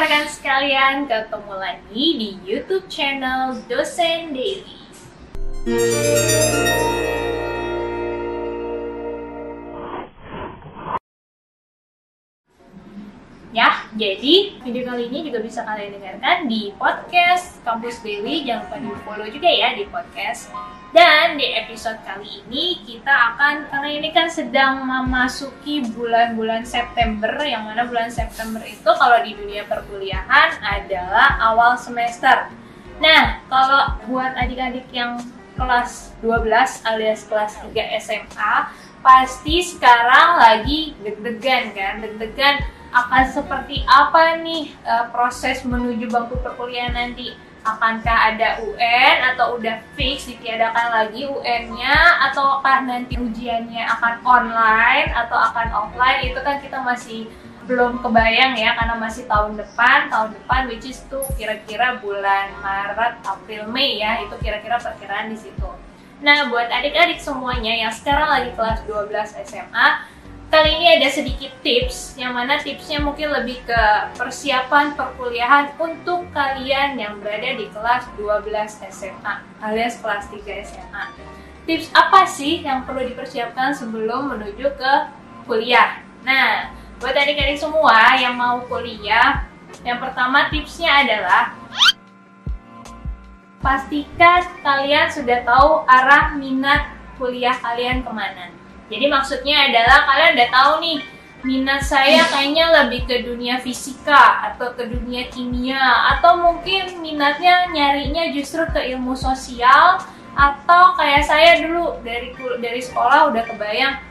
rekan sekalian, ketemu lagi di YouTube channel Dosen Daily. Jadi video kali ini juga bisa kalian dengarkan di podcast Kampus Daily. Jangan lupa di follow juga ya di podcast. Dan di episode kali ini kita akan, karena ini kan sedang memasuki bulan-bulan September, yang mana bulan September itu kalau di dunia perkuliahan adalah awal semester. Nah, kalau buat adik-adik yang kelas 12 alias kelas 3 SMA, pasti sekarang lagi deg-degan kan, deg-degan akan seperti apa nih uh, proses menuju bangku perkuliahan nanti? Akankah ada UN atau udah fix ditiadakan lagi UN-nya ataukah nanti ujiannya akan online atau akan offline? Itu kan kita masih belum kebayang ya karena masih tahun depan, tahun depan which is tuh kira-kira bulan Maret, April, Mei ya. Itu kira-kira perkiraan di situ. Nah, buat adik-adik semuanya yang sekarang lagi kelas 12 SMA, Kali ini ada sedikit tips, yang mana tipsnya mungkin lebih ke persiapan perkuliahan untuk kalian yang berada di kelas 12 SMA alias kelas 3 SMA. Tips apa sih yang perlu dipersiapkan sebelum menuju ke kuliah? Nah, buat adik-adik semua yang mau kuliah, yang pertama tipsnya adalah pastikan kalian sudah tahu arah minat kuliah kalian ke mana. Jadi maksudnya adalah kalian udah tahu nih minat saya kayaknya lebih ke dunia fisika atau ke dunia kimia atau mungkin minatnya nyarinya justru ke ilmu sosial atau kayak saya dulu dari dari sekolah udah kebayang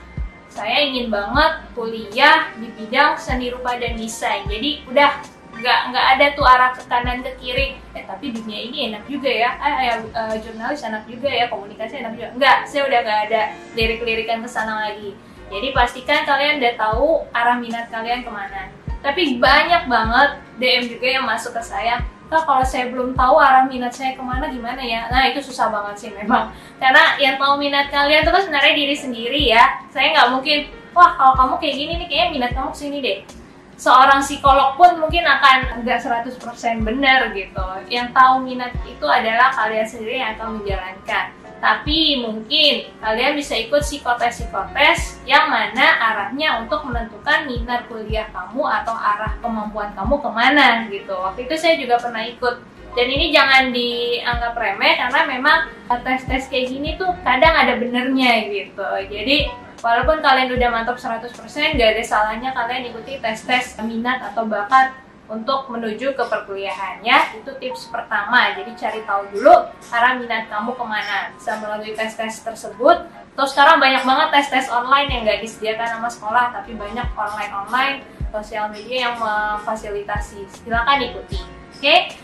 saya ingin banget kuliah di bidang seni rupa dan desain. Jadi udah nggak nggak ada tuh arah ke kanan ke kiri eh tapi dunia ini enak juga ya eh, eh uh, jurnalis enak juga ya komunikasi enak juga nggak saya udah nggak ada lirik-lirikan ke sana lagi jadi pastikan kalian udah tahu arah minat kalian ke mana tapi banyak banget DM juga yang masuk ke saya Kak, kalau saya belum tahu arah minat saya ke mana gimana ya? Nah, itu susah banget sih memang. Karena yang tahu minat kalian itu kan sebenarnya diri sendiri ya. Saya nggak mungkin, wah kalau kamu kayak gini nih, kayaknya minat kamu ke sini deh seorang psikolog pun mungkin akan nggak 100% benar gitu. Yang tahu minat itu adalah kalian sendiri yang akan menjalankan. Tapi mungkin kalian bisa ikut psikotes-psikotes yang mana arahnya untuk menentukan minat kuliah kamu atau arah kemampuan kamu ke mana gitu. Waktu itu saya juga pernah ikut. Dan ini jangan dianggap remeh karena memang tes-tes kayak gini tuh kadang ada benernya gitu. Jadi walaupun kalian udah mantap 100% gak ada salahnya kalian ikuti tes-tes minat atau bakat untuk menuju ke perkuliahan ya. Itu tips pertama. Jadi cari tahu dulu arah minat kamu ke mana. Bisa melalui tes-tes tersebut. Terus sekarang banyak banget tes-tes online yang gak disediakan sama sekolah tapi banyak online-online sosial media yang memfasilitasi. Silakan ikuti. Oke?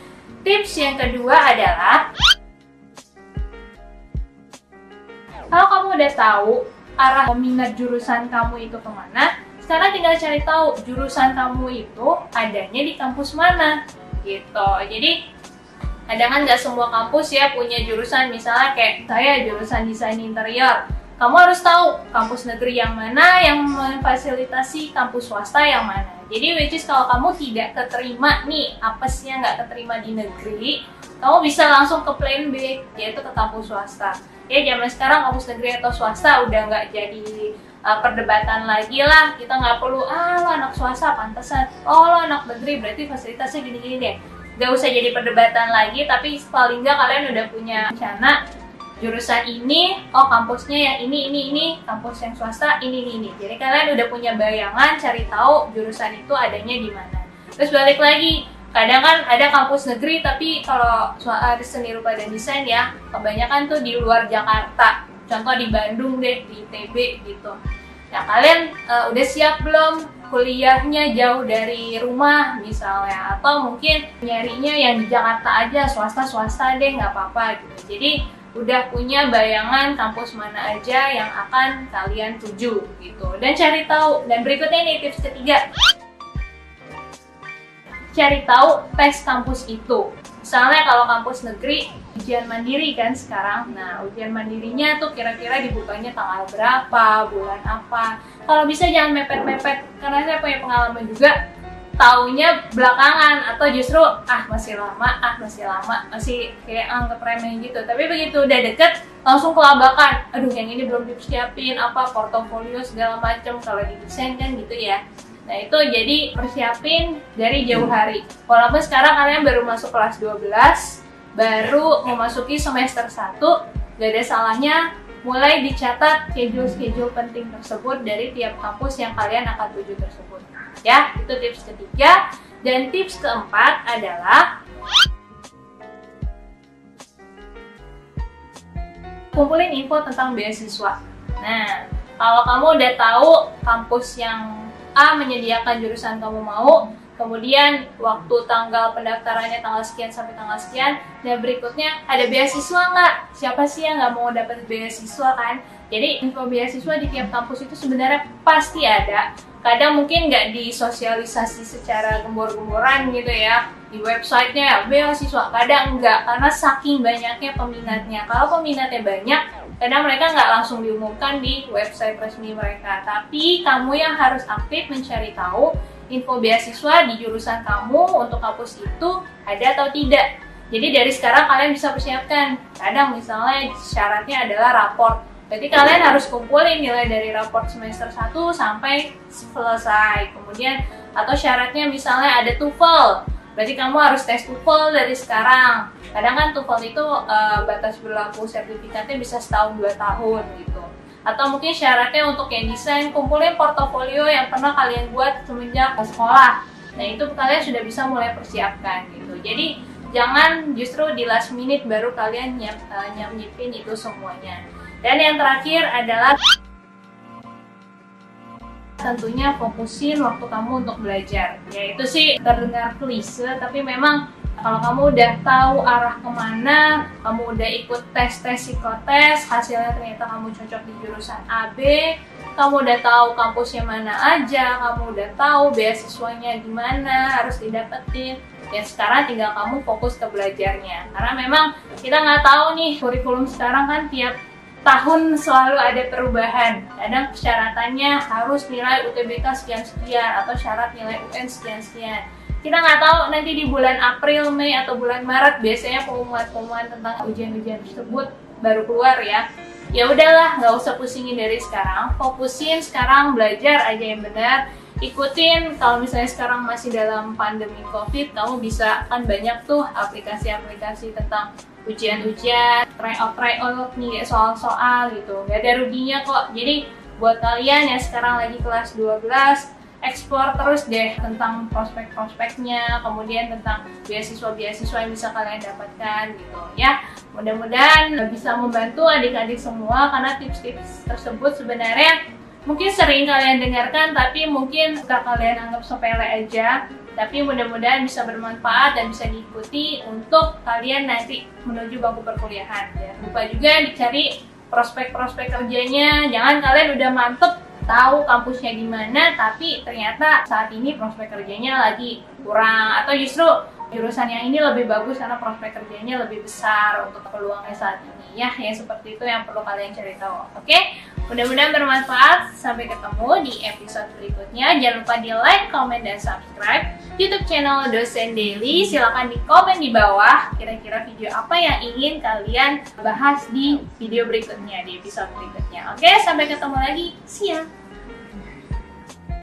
Tips yang kedua adalah kalau kamu udah tahu arah minat jurusan kamu itu ke mana, sekarang tinggal cari tahu jurusan kamu itu adanya di kampus mana gitu. Jadi kadang kan nggak semua kampus ya punya jurusan misalnya kayak saya jurusan desain interior. Kamu harus tahu kampus negeri yang mana yang memfasilitasi kampus swasta yang mana. Jadi which is kalau kamu tidak keterima nih apesnya nggak keterima di negeri, kamu bisa langsung ke plan B yaitu ke kampus swasta ya zaman sekarang kampus negeri atau swasta udah nggak jadi uh, perdebatan lagi lah. Kita nggak perlu ah lo anak swasta pantesan. Oh lo anak negeri berarti fasilitasnya gini-gini deh. Nggak usah jadi perdebatan lagi tapi paling nggak kalian udah punya rencana jurusan ini oh kampusnya yang ini ini ini kampus yang swasta ini ini ini. Jadi kalian udah punya bayangan cari tahu jurusan itu adanya di mana. Terus balik lagi kadang kan ada kampus negeri tapi kalau soal seni rupa dan desain ya kebanyakan tuh di luar Jakarta. Contoh di Bandung deh di ITB gitu. Nah kalian uh, udah siap belum kuliahnya jauh dari rumah misalnya? Atau mungkin nyarinya yang di Jakarta aja swasta swasta deh nggak apa-apa gitu. Jadi udah punya bayangan kampus mana aja yang akan kalian tuju gitu. Dan cari tahu. Dan berikutnya ini tips ketiga cari tahu tes kampus itu. Misalnya kalau kampus negeri ujian mandiri kan sekarang. Nah, ujian mandirinya tuh kira-kira dibukanya tanggal berapa, bulan apa. Kalau bisa jangan mepet-mepet karena saya punya pengalaman juga taunya belakangan atau justru ah masih lama ah masih lama masih kayak anggap remeh gitu tapi begitu udah deket langsung kelabakan aduh yang ini belum dipersiapin apa portofolio segala macam kalau di desain kan gitu ya nah itu jadi persiapin dari jauh hari. Walaupun sekarang kalian baru masuk kelas 12 baru memasuki semester 1 gak ada salahnya mulai dicatat schedule-schedule penting tersebut dari tiap kampus yang kalian akan tuju tersebut. Ya itu tips ketiga. Dan tips keempat adalah kumpulin info tentang beasiswa. Nah kalau kamu udah tahu kampus yang A menyediakan jurusan kamu mau kemudian waktu tanggal pendaftarannya tanggal sekian sampai tanggal sekian dan berikutnya ada beasiswa nggak? Siapa sih yang nggak mau dapat beasiswa kan? Jadi info beasiswa di tiap kampus itu sebenarnya pasti ada. Kadang mungkin nggak disosialisasi secara gembor-gemboran gitu ya di websitenya beasiswa. Kadang nggak karena saking banyaknya peminatnya. Kalau peminatnya banyak kadang mereka nggak langsung diumumkan di website resmi mereka tapi kamu yang harus aktif mencari tahu info beasiswa di jurusan kamu untuk kampus itu ada atau tidak. Jadi dari sekarang kalian bisa persiapkan. Kadang misalnya syaratnya adalah raport. Jadi kalian harus kumpulin nilai dari raport semester 1 sampai selesai. Kemudian atau syaratnya misalnya ada TOEFL. Berarti kamu harus tes TOEFL dari sekarang. Kadang kan TOEFL itu uh, batas berlaku sertifikatnya bisa setahun dua tahun gitu. Atau mungkin syaratnya untuk yang desain kumpulin portofolio yang pernah kalian buat semenjak sekolah. Nah itu kalian sudah bisa mulai persiapkan gitu. Jadi jangan justru di last minute baru kalian nyiap, uh, nyiapin itu semuanya. Dan yang terakhir adalah tentunya fokusin waktu kamu untuk belajar ya itu sih terdengar klise tapi memang kalau kamu udah tahu arah ke mana, kamu udah ikut tes-tes psikotes, hasilnya ternyata kamu cocok di jurusan AB, kamu udah tahu kampusnya mana aja, kamu udah tahu beasiswanya gimana, harus didapetin. Ya sekarang tinggal kamu fokus ke belajarnya. Karena memang kita nggak tahu nih kurikulum sekarang kan tiap tahun selalu ada perubahan. Kadang persyaratannya harus nilai UTBK sekian-sekian atau syarat nilai UN sekian-sekian kita nggak tahu nanti di bulan April, Mei atau bulan Maret biasanya pengumuman-pengumuman tentang ujian-ujian tersebut baru keluar ya. Ya udahlah, nggak usah pusingin dari sekarang. Fokusin sekarang belajar aja yang benar. Ikutin kalau misalnya sekarang masih dalam pandemi COVID, kamu bisa kan banyak tuh aplikasi-aplikasi tentang ujian-ujian, tryout tryout nih soal-soal gitu. Gak ada ruginya kok. Jadi buat kalian yang sekarang lagi kelas 12 eksplor terus deh tentang prospek-prospeknya, kemudian tentang beasiswa-beasiswa yang bisa kalian dapatkan gitu ya. Mudah-mudahan bisa membantu adik-adik semua karena tips-tips tersebut sebenarnya mungkin sering kalian dengarkan tapi mungkin gak kalian anggap sepele aja tapi mudah-mudahan bisa bermanfaat dan bisa diikuti untuk kalian nanti menuju bangku perkuliahan. Jangan lupa juga dicari prospek-prospek kerjanya. Jangan kalian udah mantep tahu kampusnya gimana tapi ternyata saat ini prospek kerjanya lagi kurang atau justru jurusan yang ini lebih bagus karena prospek kerjanya lebih besar untuk peluangnya saat ini ya yang seperti itu yang perlu kalian cari tahu oke mudah-mudahan bermanfaat. Sampai ketemu di episode berikutnya. Jangan lupa di like comment dan subscribe YouTube channel Dosen Daily. Silahkan di komen di bawah kira-kira video apa yang ingin kalian bahas di video berikutnya di episode berikutnya. Oke sampai ketemu lagi. See ya